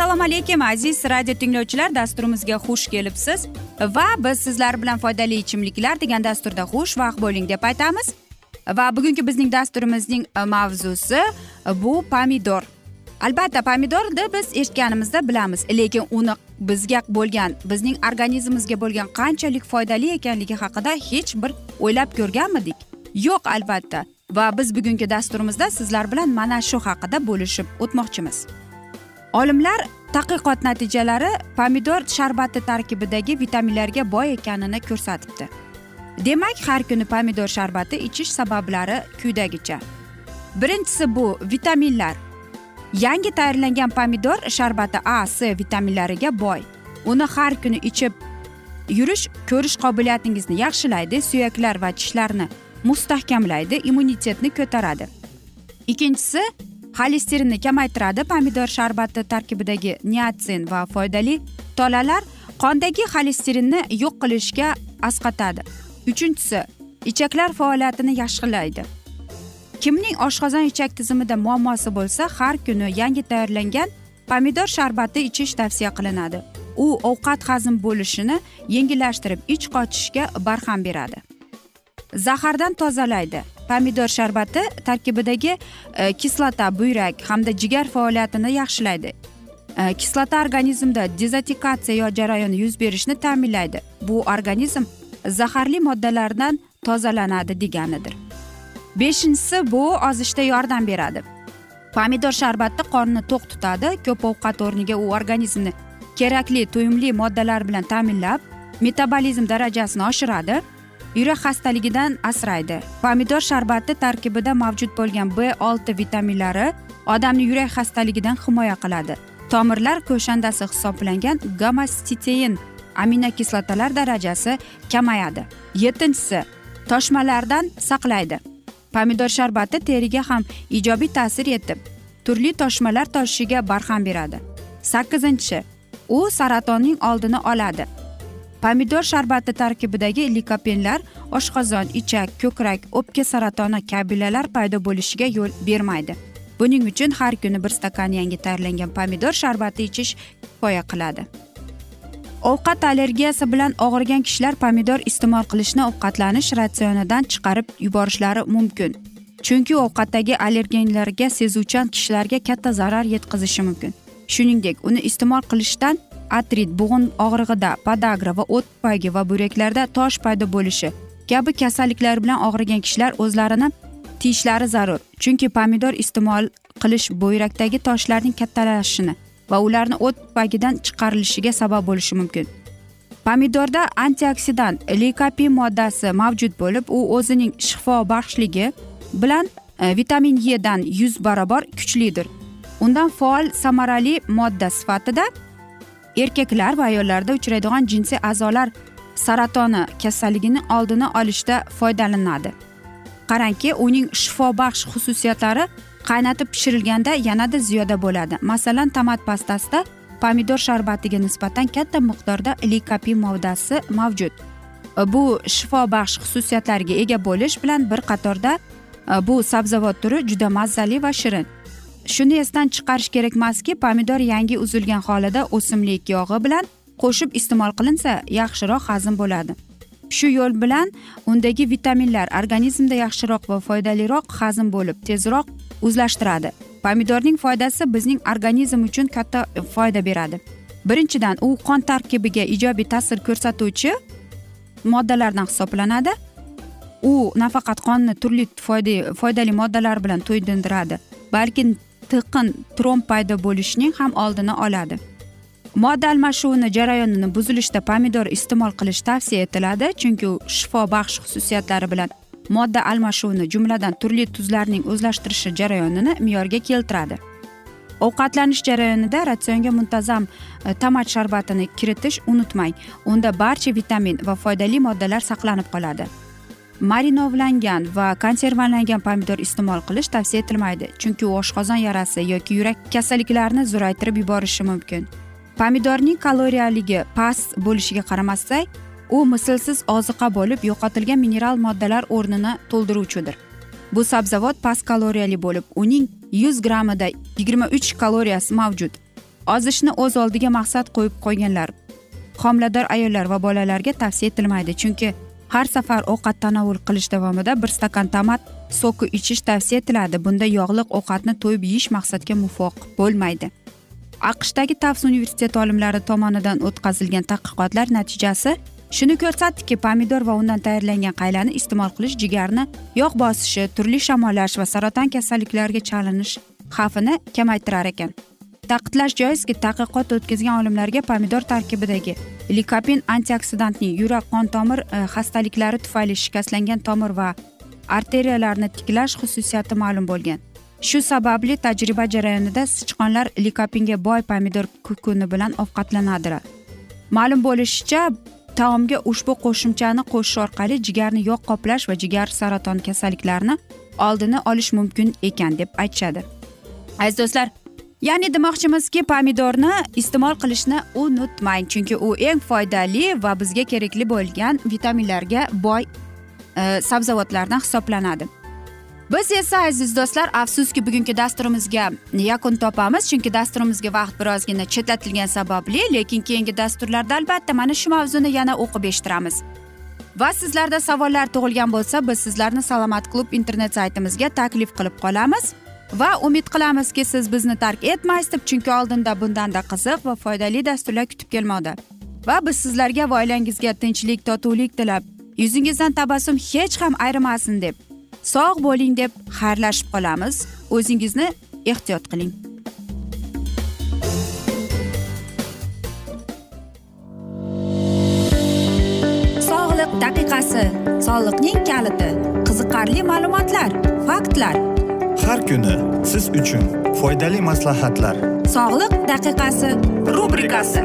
assalomu alaykum aziz radio tinglovchilar. Dasturimizga xush kelibsiz. Va biz sizlar bilan foydali ichimliklar degan dasturda xushvaqt bo'ling deb aytamiz. Va bugungi bizning dasturimizning mavzusi bu pomidor. Albatta pomidorni biz eshitganimizda bilamiz lekin uni bizga bo'lgan bizning organizmimizga bo'lgan qanchalik foydali ekanligi haqida hech bir o'ylab ko'rganmidik. Yo'q albatta. Va biz bugungi dasturimizda sizlar bilan mana shu haqida bo'lishib o'tmoqchimiz. Olimlar tadqiqot natijalari pomidor sharbati tarkibidagi vitaminlarga boy ekanini ko'rsatibdi. Demak har kuni pomidor sharbati ichish sabablari quyidagicha. Birinchisi bu vitaminlar. Yangi tayyorlangan pomidor sharbati a c vitaminlariga boy. Uni har kuni ichib yurish ko'rish qobiliyatingizni yaxshilaydi suyaklar va tishlarni mustahkamlaydi immunitetni ko'taradi. Ikkinchisi xolesterinni kamaytiradi. Pomidor sharbati tarkibidagi niatsin va foydali tolalar qondagi xolesterinni yo'q qilishga asqatadi. Uchinchisi ichaklar faoliyatini yaxshilaydi. Kimning oshqozon ichak tizimida muammosi bo'lsa har kuni yangi tayyorlangan pomidor sharbati ichish tavsiya qilinadi. U ovqat hazm bo'lishini yengillashtirib ich qochishga barham beradi. Zahardan tozalaydi. Pomidor sharbati tarkibidagi e, kislota buyrak hamda jigar faoliyatini yaxshilaydi. E, kislota organizmda dezatikatsiya jarayoni yuz berishini ta'minlaydi. Bu organizm zaharli moddalardan tozalanadi deganidir. Beshinchisi bu ozishda yordam beradi. Pomidor sharbati qonni to'q tutadi ko'p ovqat o'rniga u organizmni kerakli to'yimli moddalar bilan ta'minlab metabolizm darajasini oshiradi yurak xastaligidan asraydi. Pomidor sharbati tarkibida mavjud bo'lgan b olti vitaminlari odamni yurak xastaligidan himoya qiladi. Tomirlar ko'shandasi hisoblangan gamastitein aminokislotalar darajasi kamayadi. Yettinchisi toshmalardan saqlaydi. Pomidor sharbati teriga ham ijobiy ta'sir etib turli toshmalar toshishiga barham beradi. Sakkizinchi u saratonning oldini oladi. Pomidor sharbati tarkibidagi likopenlar oshqozon ichak ko'krak o'pka saratoni kabilalar paydo bo'lishiga yo'l bermaydi. Buning uchun har kuni bir stakan yangi tayyorlangan pomidor sharbati ichish kifoya qiladi. Ovqat allergiyasi bilan og'rigan kishilar pomidor iste'mol qilishni ovqatlanish ratsionidan chiqarib yuborishlari mumkin. Chunki ovqatdagi allergenlarga sezuvchan kishilarga katta zarar yetkazishi mumkin. Shuningdek uni iste'mol qilishdan artrit bo'g'in og'rig'ida podagra va o't tufayli va buyraklarda tosh paydo bo'lishi kabi kasalliklar bilan og'rigan kishilar o'zlarini tiyishlari zarur. Chunki pomidor iste'mol qilish buyrakdagi toshlarning kattalashishini va ularni o't pagidan chiqarilishiga sabab bo'lishi mumkin. Pomidorda antioksidant likopin moddasi mavjud bo'lib u o'zining shifobaxshligi bilan e, vitamin e dan yuz barobar kuchlidir. Undan faol samarali modda sifatida erkaklar va ayollarda uchraydigan jinsiy a'zolar saratoni kasalligini oldini olishda foydalanadi. Qarangki uning shifobaxsh xususiyatlari qaynatib pishirilganda yanada ziyoda bo'ladi. Masalan tomat pastasida pomidor sharbatiga nisbatan katta miqdorda likopin moddasi mavjud. Bu shifobaxsh xususiyatlarga ega bo'lish bilan bir qatorda e, bu sabzavot turi juda mazali va shirin. Shuni esdan chiqarish kerak emaski pomidor yangi uzilgan holida o'simlik yog'i bilan qo'shib iste'mol qilinsa yaxshiroq hazm bo'ladi. Shu yo'l bilan undagi vitaminlar organizmda yaxshiroq va foydaliroq hazm bo'lib tezroq o'zlashtiradi. Pomidorning foydasi bizning organizm uchun katta e, foyda beradi. Birinchidan u qon tarkibiga ijobiy ta'sir ko'rsatuvchi moddalardan hisoblanadi. U nafaqat qonni turli foydali moddalar bilan to'ydiradi balki tiqin tromb paydo bo'lishining ham oldini oladi. Modda almashuvini jarayonini buzilishda pomidor iste'mol qilish tavsiya etiladi chunki u shifobaxsh xususiyatlari bilan modda almashuvini jumladan turli tuzlarning o'zlashtirishi jarayonini me'yorga keltiradi. Ovqatlanish jarayonida ratsionga muntazam e, tomat sharbatini kiritish unutmang. Unda barcha vitamin va foydali moddalar saqlanib qoladi. Marinovlangan va konservalangan pomidor iste'mol qilish tavsiya etilmaydi chunki u oshqozon yarasi yoki yurak kasalliklarini zo'raytirib yuborishi mumkin. Pomidorning kaloriyaligi past bo'lishiga qaramasdan u mislsiz oziqa bo'lib yo'qotilgan mineral moddalar o'rnini to'ldiruvchidir. Bu sabzavot past kaloriyali bo'lib uning yuz grammida yigirma uch kaloriyasi mavjud. Ozishni o'z oldiga maqsad qo'yib qo'yganlar homilador ayollar va bolalarga tavsiya etilmaydi chunki har safar ovqat tanovul qilish davomida bir stakan tomat soki ichish tavsiya etiladi. Bunda yog'liq ovqatni to'yib yeyish maqsadga muvofiq bo'lmaydi. Aqshdagi tafs universiteti olimlari tomonidan o'tkazilgan tadqiqotlar natijasi shuni ko'rsatdiki pomidor va undan tayyorlangan qaylani iste'mol qilish jigarni yog' bosishi turli shamollash va saraton kasalliklariga chalinish xavfini kamaytirar ekan. Ta'kidlash joizki tadqiqot o'tkazgan olimlarga pomidor tarkibidagi likopin antioksidantning yurak qon tomir e, xastaliklari tufayli shikastlangan tomir va arteriyalarni tiklash xususiyati ma'lum bo'lgan. Shu sababli tajriba jarayonida sichqonlar likopinga boy pomidor kukuni bilan ovqatlanadilar ma'lum bo'lishicha taomga ushbu qo'shimchani qo'shish orqali jigarni yog' qoplash va jigar saraton kasalliklarini oldini olish mumkin ekan deb aytishadi. Aziz do'stlar ya'ni demoqchimizki pomidorni iste'mol qilishni unutmang chunki u eng foydali va bizga kerakli bo'lgan vitaminlarga boy e, sabzavotlardan hisoblanadi. Biz esa aziz do'stlar afsuski bugungi dasturimizga yakun topamiz chunki dasturimizga vaqt birozgina chetlatilgani sababli lekin keyingi dasturlarda albatta mana shu mavzuni yana o'qib eshittiramiz. Va sizlarda savollar tug'ilgan bo'lsa biz sizlarni salomat klub internet saytimizga taklif qilib qolamiz. Va umid qilamizki siz bizni tark etmaysiz deb chunki oldinda bundanda qiziq va foydali dasturlar kutib kelmoqda. Va biz sizlarga va oilangizga tinchlik totuvlik tilab yuzingizdan tabassum hech ham ayrimasin deb sog' bo'ling deb xayrlashib qolamiz. O'zingizni ehtiyot qiling. Sog'liq daqiqasi soliqning kaliti qiziqarli ma'lumotlar faktlar. Har kuni siz uchun foydali maslahatlar. Sog'liq daqiqasi rubrikasi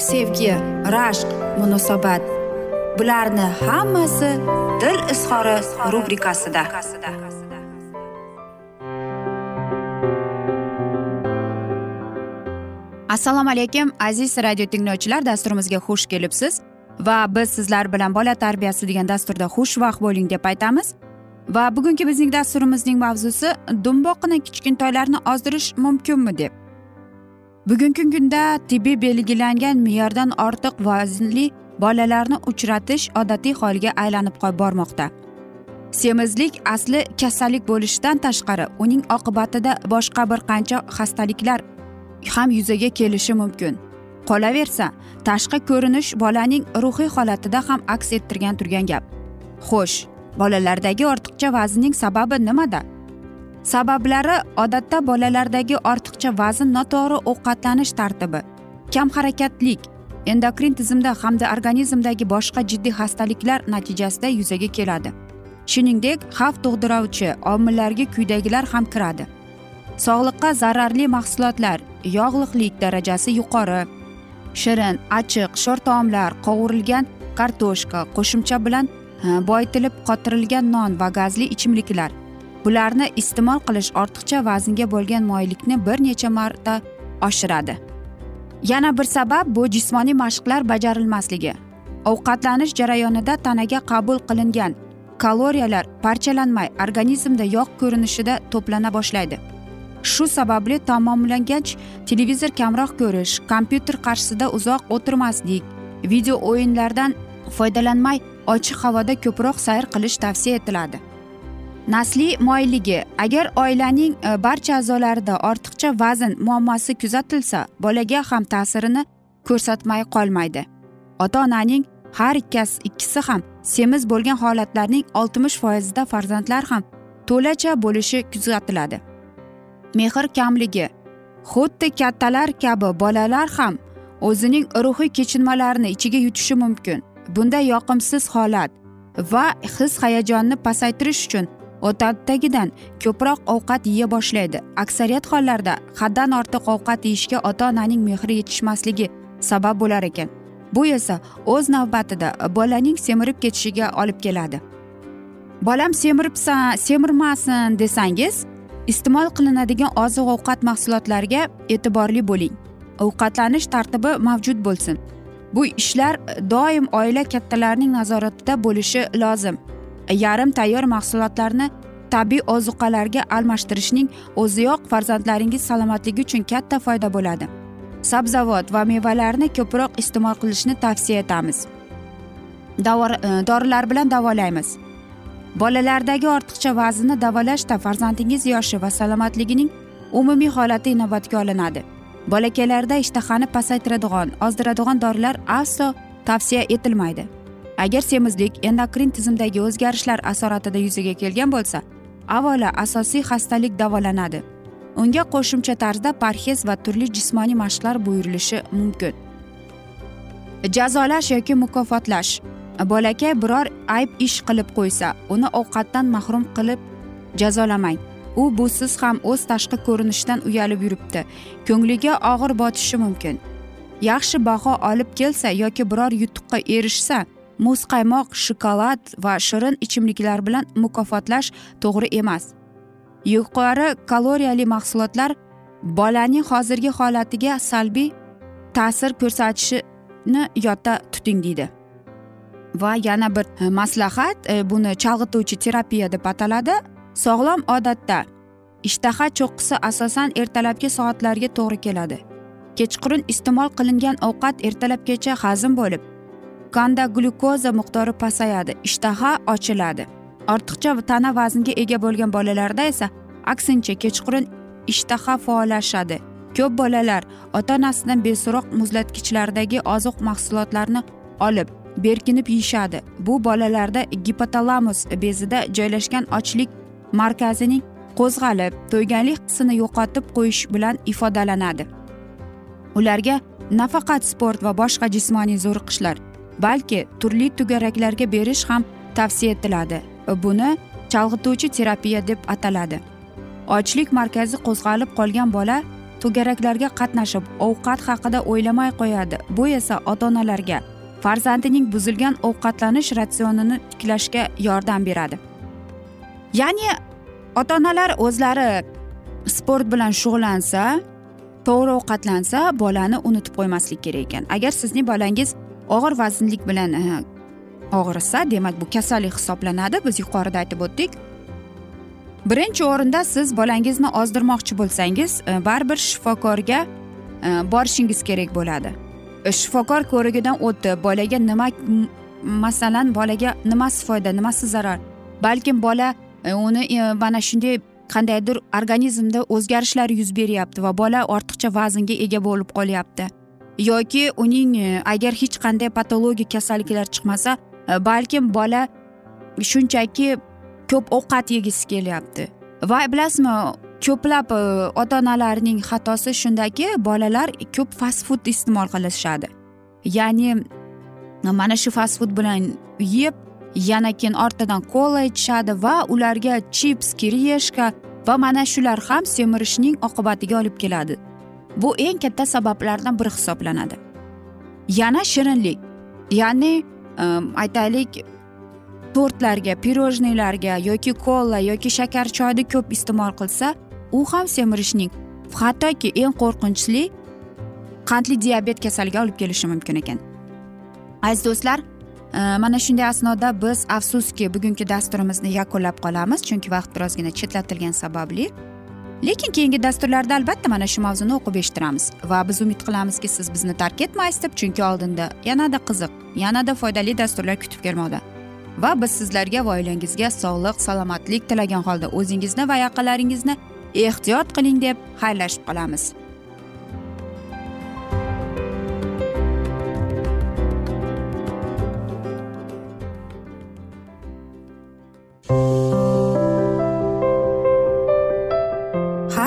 sevgi rashq munosabat. Bularni hammasi dil izhori rubrikasida. Assalomu alaykum aziz radio tinglovchilar dasturimizga xush kelibsiz. Va biz sizlar bilan bola tarbiyasi degan dasturda xushvaqt bo'ling deb aytamiz. Va bugungi bizning dasturimizning mavzusi dumboqqina kichkintoylarni ozdirish mumkinmi deb. Bugungi kunda tibbiy belgilangan me'yordan ortiq vaznli bolalarni uchratish odatiy holga aylanib bormoqda. Semizlik asli kasallik bo'lishidan tashqari uning oqibatida boshqa bir qancha xastaliklar ham yuzaga kelishi mumkin. Qolaversa tashqi ko'rinish bolaning ruhiy holatida ham aks ettirgan turgan gap. Xo'sh bolalardagi ortiqcha vaznning sababi nimada? Sabablari odatda bolalardagi ortiqcha vazn noto'g'ri ovqatlanish tartibi kam harakatlik endokrin tizimda hamda organizmdagi boshqa jiddiy xastaliklar natijasida yuzaga keladi. Shuningdek xavf tug'diruvchi omillarga quyidagilar ham kiradi. Sog'liqqa zararli mahsulotlar yog'liqlik darajasi yuqori shirin achiq sho'r taomlar qovurilgan kartoshka qo'shimcha bilan e, boyitilib qotirilgan non va gazli ichimliklar bularni iste'mol qilish ortiqcha vaznga bo'lgan moyillikni bir necha marta oshiradi. Yana bir sabab bu jismoniy mashqlar bajarilmasligi. Ovqatlanish jarayonida tanaga qabul qilingan kaloriyalar parchalanmay organizmda yog' ko'rinishida to'plana boshlaydi. Shu sababli tamomlangach televizor kamroq ko'rish kompyuter qarshisida uzoq o'tirmaslik video o'yinlardan foydalanmay ochiq havoda ko'proq sayr qilish tavsiya etiladi. Nasliy moyilligi agar oilaning e, barcha a'zolarida ortiqcha vazn muammosi kuzatilsa bolaga ham ta'sirini ko'rsatmay qolmaydi. Ota onaning har ikkasi ikkisi ham semiz bo'lgan holatlarning oltmish foizida farzandlar ham to'lacha bo'lishi kuzatiladi. Mehr kamligi xuddi kattalar kabi bolalar ham o'zining ruhiy kechinmalarini ichiga yutishi mumkin. Bunday yoqimsiz holat va his hayajonni pasaytirish uchun odatdagidan ko'proq ovqat yeya boshlaydi. Aksariyat hollarda haddan ortiq ovqat yeyishga ota onaning mehri yetishmasligi sabab bo'lar ekan. Bu esa o'z navbatida bolaning semirib ketishiga olib keladi. Bolam semiribsan semirmasin desangiz iste'mol qilinadigan oziq ovqat mahsulotlariga e'tiborli bo'ling. Ovqatlanish tartibi mavjud bo'lsin. Bu ishlar doim oila kattalarining nazoratida bo'lishi lozim. Yarim tayyor mahsulotlarni tabiiy ozuqalarga almashtirishning o'ziyoq farzandlaringiz salomatligi uchun katta foyda bo'ladi. Sabzavot va mevalarni ko'proq iste'mol qilishni tavsiya etamiz. E, dorilar bilan davolaymiz. Bolalardagi ortiqcha vaznni davolashda farzandingiz yoshi va salomatligining umumiy holati inobatga olinadi. Bolakaylarda ishtahani pasaytiradigan ozdiradigan dorilar aslo tavsiya etilmaydi. Agar semizlik endokrin tizimdagi o'zgarishlar asoratida yuzaga kelgan bo'lsa avvalo asosiy xastalik davolanadi. Unga qo'shimcha tarzda parhez va turli jismoniy mashqlar buyurilishi mumkin. Jazolash yoki mukofotlash. Bolakay biror ayb ish qilib qo'ysa uni ovqatdan mahrum qilib jazolamang. U busiz ham o'z tashqi ko'rinishidan uyalib yuribdi. Ko'ngliga og'ir botishi mumkin. Yaxshi baho olib kelsa yoki biror yutuqqa erishsa muzqaymoq shokolad va shirin ichimliklar bilan mukofotlash to'g'ri emas. Yuqori kaloriyali mahsulotlar bolaning hozirgi holatiga salbiy ta'sir ko'rsatishini yodda tuting deydi. Va yana bir maslahat e, buni chalg'ituvchi terapiya deb ataladi. Sog'lom odatda ishtaha cho'qqisi asosan ertalabki soatlarga to'g'ri keladi. Kechqurun iste'mol qilingan ovqat ertalabgacha hazm bo'lib qonda glyukoza miqdori pasayadi ishtaha ochiladi. Ortiqcha tana vaznga ega bo'lgan bolalarda esa aksincha kechqurun ishtaha faollashadi. Ko'p bolalar ota onasidan beso'roq muzlatgichlardagi oziq mahsulotlarni olib berkinib yeyishadi. Bu bolalarda gipotalamus bezida joylashgan ochlik markazining qo'zg'alib to'yganlik hissini yo'qotib qo'yish bilan ifodalanadi. Ularga nafaqat sport va boshqa jismoniy zo'riqishlar balki turli to'garaklarga berish ham tavsiya etiladi. Buni chalg'ituvchi terapiya deb ataladi. Ochlik markazi qo'zg'alib qolgan bola to'garaklarga qatnashib ovqat haqida o'ylamay qo'yadi. Bu esa ota onalarga farzandining buzilgan ovqatlanish ratsionini tiklashga yordam beradi. Ya'ni ota onalar o'zlari sport bilan shug'ullansa to'g'ri ovqatlansa bolani unutib qo'ymaslik kerak ekan. Agar sizning bolangiz og'ir vaznlik bilan e, og'risa demak bu kasallik hisoblanadi. Biz yuqorida aytib o'tdik. Birinchi o'rinda siz bolangizni ozdirmoqchi bo'lsangiz e, baribir shifokorga e, borishingiz kerak bo'ladi. Shifokor ko'rigidan o'tib bolaga nima masalan bolaga nimasi foyda nimasi zarar? Balkim bola uni mana shunday qandaydir organizmda o'zgarishlar yuz beryapti va bola ortiqcha vaznga ega bo'lib qolyapti. Yoki uning e, agar hech qanday patologik kasalliklar chiqmasa e, balkim bola shunchaki ko'p ovqat yegisi kelyapti. Va bilasizmi ko'plab e, ota onalarning xatosi shundaki bolalar ko'p fast food iste'mol qilishadi. Ya'ni mana shu fast food bilan yeb yana keyin ortidan kola ichishadi va ularga chips kireshka va mana shular ham semirishning oqibatiga olib keladi. Bu eng katta sabablardan biri hisoblanadi. Yana shirinlik ya'ni ehm, aytaylik tortlarga pirojnilarga yoki kola yoki shakar choyni ko'p iste'mol qilsa u ham semirishning hattoki eng qo'rqinchli qandli diabet kasaliga olib kelishi mumkin ekan. Aziz do'stlar ehm, mana shunday asnoda biz afsuski bugungi dasturimizni yakunlab qolamiz chunki vaqt birozgina chetlatilgani sababli. Lekin keyingi dasturlarda albatta mana shu mavzuni o'qib eshittiramiz. Va biz umid qilamizki siz bizni tark etmaysiz deb chunki oldinda yanada qiziq yanada foydali dasturlar kutib kelmoqda. Va biz sizlarga va oilangizga sog'lik salomatlik tilagan holda o'zingizni va yaqinlaringizni ehtiyot qiling deb xayrlashib qolamiz.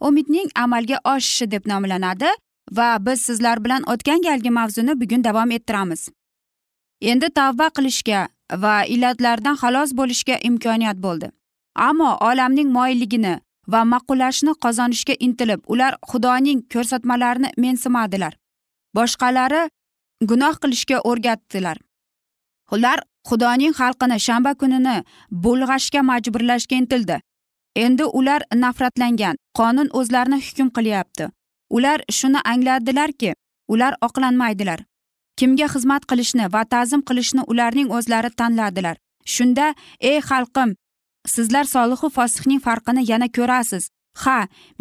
umidning amalga oshishi deb nomlanadi va biz sizlar bilan o'tgan galgi mavzuni bugun davom ettiramiz. Endi tavba qilishga va illatlardan xalos bo'lishga imkoniyat bo'ldi. Ammo olamning moyilligini va ma'qullashni qozonishga intilib ular xudoning ko'rsatmalarini mensimadilar. Boshqalari gunoh qilishga o'rgatdilar. Ular xudoning xalqini shanba kunini bulg'ashga majburlashga intildi. Endi ular nafratlangan qonun o'zlarini hukm qilyapti. Ular shuni angladilarki ular oqlanmaydilar. Kimga xizmat qilishni va ta'zim qilishni ularning o'zlari tanladilar shunda ey xalqim sizlar solihu fosihning farqini yana ko'rasiz. Ha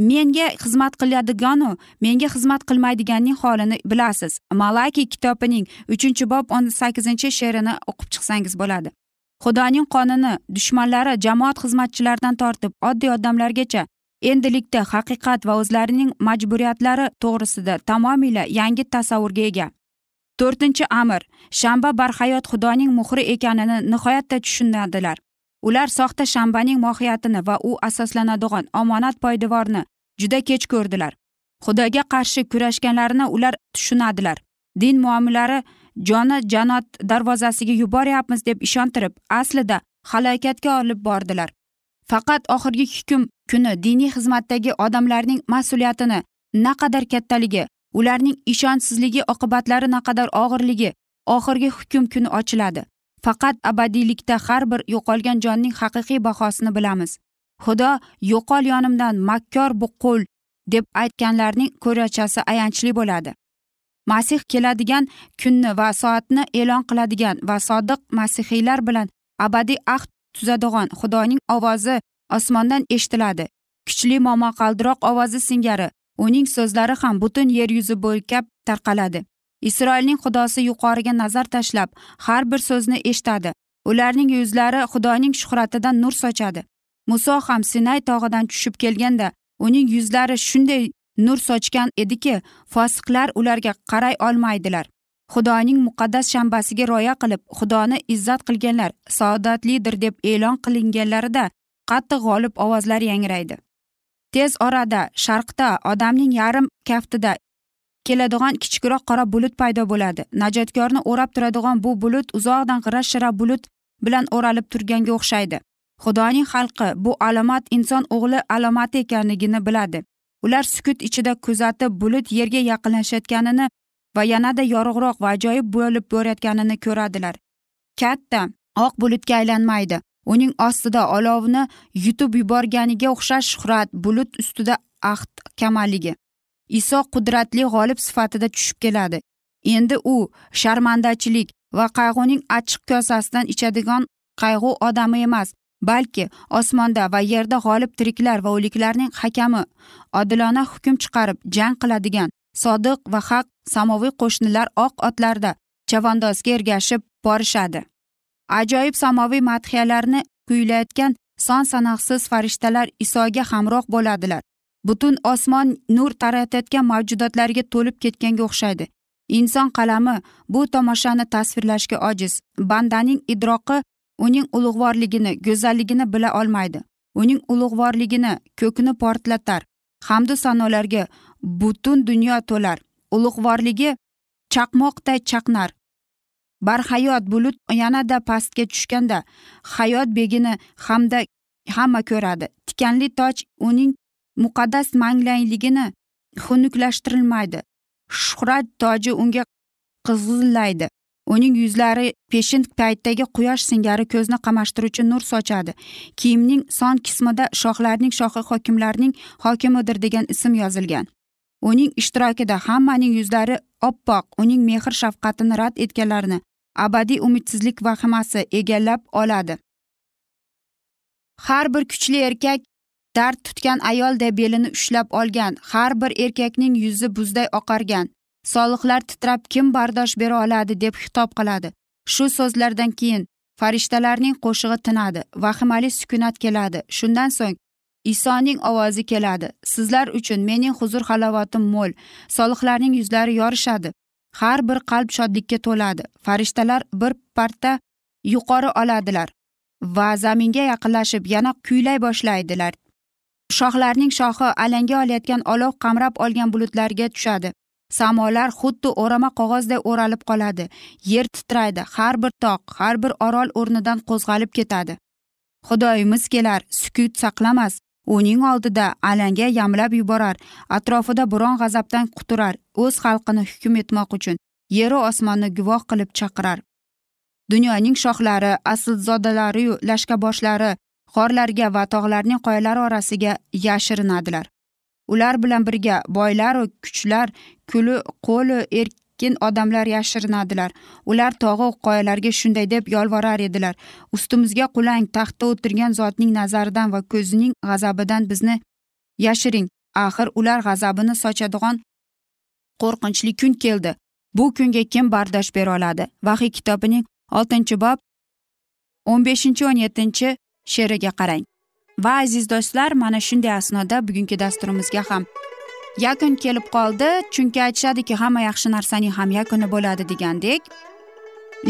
menga xizmat qiladiganu menga xizmat qilmaydiganning holini bilasiz. Malaki kitobining uchinchi bob o'n sakkizinchi she'rini o'qib chiqsangiz bo'ladi. Xudoning qonuni dushmanlari jamoat xizmatchilaridan tortib oddiy odamlargacha endilikda haqiqat va o'zlarining majburiyatlari to'g'risida tamomila yangi tasavvurga ega. To'rtinchi amr shanba barhayot xudoning muhri ekanini nihoyatda tushunadilar. Ular soxta shanbaning mohiyatini va u asoslanadigan omonat poydevorni juda kech ko'rdilar. Xudoga qarshi kurashganlarini ular tushunadilar. Din muomilari joni jannat darvozasiga yuboryapmiz deb ishontirib aslida halokatga olib bordilar. Faqat oxirgi hukm kuni diniy xizmatdagi odamlarning mas'uliyatini naqadar kattaligi ularning ishonchsizligi oqibatlari naqadar og'irligi oxirgi hukm kuni ochiladi. Faqat abadiylikda har bir yo'qolgan jonning haqiqiy bahosini bilamiz. Xudo yo'qol yonimdan makkor bu qo'l deb aytganlarning ko'rachasi ayanchli bo'ladi. Masih keladigan kunni va soatni e'lon qiladigan va sodiq masihiylar bilan abadiy ahd tuzadigan xudoning ovozi osmondan eshitiladi. Kuchli momaqaldiroq ovozi singari uning so'zlari ham butun yer yuzi bo'ylab tarqaladi. Isroilning xudosi yuqoriga nazar tashlab har bir so'zni eshitadi. Ularning yuzlari xudoning shuhratidan nur sochadi. Muso ham sinay tog'idan tushib kelganda uning yuzlari shunday nur sochgan ediki fosiqlar ularga qaray olmaydilar. Xudoning muqaddas shanbasiga rioya qilib xudoni izzat qilganlar saodatlidir deb e'lon qilinganlarida qattiq g'olib ovozlar yangraydi. Tez orada sharqda odamning yarim kaftida keladigan kichikroq qora bulut paydo bo'ladi. Najotkorni o'rab turadigan bu bulut uzoqdan g'ira shira bulut bilan o'ralib turganga o'xshaydi. Xudoning xalqi bu alomat inson o'g'li alomati ekanligini biladi. Ular sukut ichida kuzatib bulut yerga yaqinlashayotganini va yanada yorug'roq va ajoyib bo'lib borayotganini ko'radilar. Katta oq bulutga aylanmaydi. Uning ostida olovni yutib yuborganiga o'xshash shuhrat bulut ustida ahd kamalligi iso qudratli g'olib sifatida tushib keladi. Endi u sharmandachilik va qayg'uning achchiq kosasidan ichadigan qayg'u odami emas balki osmonda va yerda g'olib tiriklar va o'liklarning hakami odilona hukm chiqarib jang qiladigan sodiq va haq samoviy qo'shnilar oq otlarda chavandozga ergashib borishadi. Ajoyib samoviy madhiyalarni kuylayotgan son sanoqsiz farishtalar isoga hamroh bo'ladilar. Butun osmon nur taratayotgan mavjudotlarga to'lib ketganga o'xshaydi. Inson qalami bu tomoshani tasvirlashga ojiz. Bandaning idroqi uning ulug'vorligini go'zalligini bila olmaydi. Uning ulug'vorligini ko'kni portlatar. Hamdu sanolarga butun dunyo to'lar. Ulug'vorligi chaqmoqday chaqnar. Barhayot bulut yanada pastga tushganda hayot begini hamda hamma ko'radi. Tikanli toj uning muqaddas manglayligini xunuklashtirilmaydi shuhrat toji unga qizillaydi. Uning yuzlari peshin paytdagi quyosh singari ko'zni qamashtiruvchi nur sochadi. Kiyimning son qismida shohlarning shohi hokimlarning hokimidir degan ism yozilgan. Uning ishtirokida hammaning yuzlari oppoq uning mehr shafqatini rad etganlarni abadiy umidsizlik vahimasi egallab oladi. Har bir kuchli erkak dard tutgan ayolday belini ushlab olgan har bir erkakning yuzi buzday oqargan soliqlar titrab kim bardosh bera oladi deb xitob qiladi. Shu so'zlardan keyin farishtalarning qo'shig'i tinadi vahimali sukunat keladi. Shundan so'ng isoning ovozi keladi. Sizlar uchun mening huzur halovatim mo'l. Soliqlarning yuzlari yorishadi. Har bir qalb shodlikka to'ladi. Farishtalar bir parta yuqori oladilar va zaminga yaqinlashib yana kuylay boshlaydilar. Shoxlarning shoxi alanga olayotgan olov qamrab olgan bulutlarga tushadi. Samolar xuddi o'rama qog'ozday o'ralib qoladi. Yer titraydi. Har bir tog' har bir orol o'rnidan qo'zg'alib ketadi. Xudoyimiz kelar sukut saqlamas. Uning oldida alanga yamlab yuborar. Atrofida biron g'azabdan quturar o'z xalqini hukm etmoq uchun. Yeru osmonni guvoh qilib chaqirar. Dunyoning shohlari aslzodalariyu lashkaboshlari g'orlarga va tog'larning qoyalari orasiga yashirinadilar. Ular bilan birga boylaru kuchlar kuli qo'li erkin odamlar yashirinadilar. Ular tog'u qoyalarga shunday deb yolvorar edilar. Ustimizga qulang taxtda o'tirgan zotning nazaridan va ko'zining g'azabidan bizni yashiring. Axir ular g'azabini sochadigan qo'rqinchli kun keldi. Bu kunga kim bardosh bera oladi? Vahiy kitobining oltinchi bob o'n beshinchi o'n yettinchi she'riga qarang. Va aziz do'stlar mana shunday asnoda bugungi dasturimizga ham yakun kelib qoldi. Chunki aytishadiki hamma yaxshi narsaning ham yakuni bo'ladi degandek.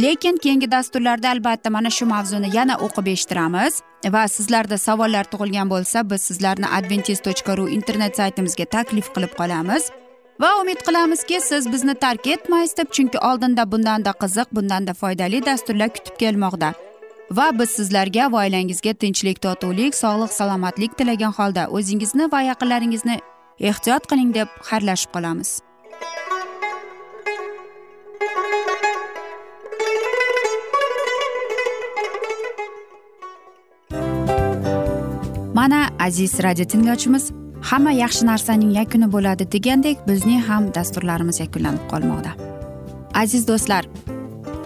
Lekin keyingi dasturlarda albatta mana shu mavzuni yana o'qib eshittiramiz. Va sizlarda savollar tug'ilgan bo'lsa biz sizlarni adventis tochka ru internet saytimizga taklif qilib qolamiz. Va umid qilamizki siz bizni tark etmaysiz deb chunki oldinda bundanda qiziq bundanda foydali dasturlar kutib kelmoqda. Va biz sizlarga va oilangizga tinchlik totuvlik sog'lik salomatlik tilagan holda o'zingizni va yaqinlaringizni ehtiyot qiling deb xayrlashib qolamiz. Mana aziz radio tinglovchimiz hamma yaxshi narsaning yakuni bo'ladi degandek bizning ham dasturlarimiz yakunlanib qolmoqda. Aziz do'stlar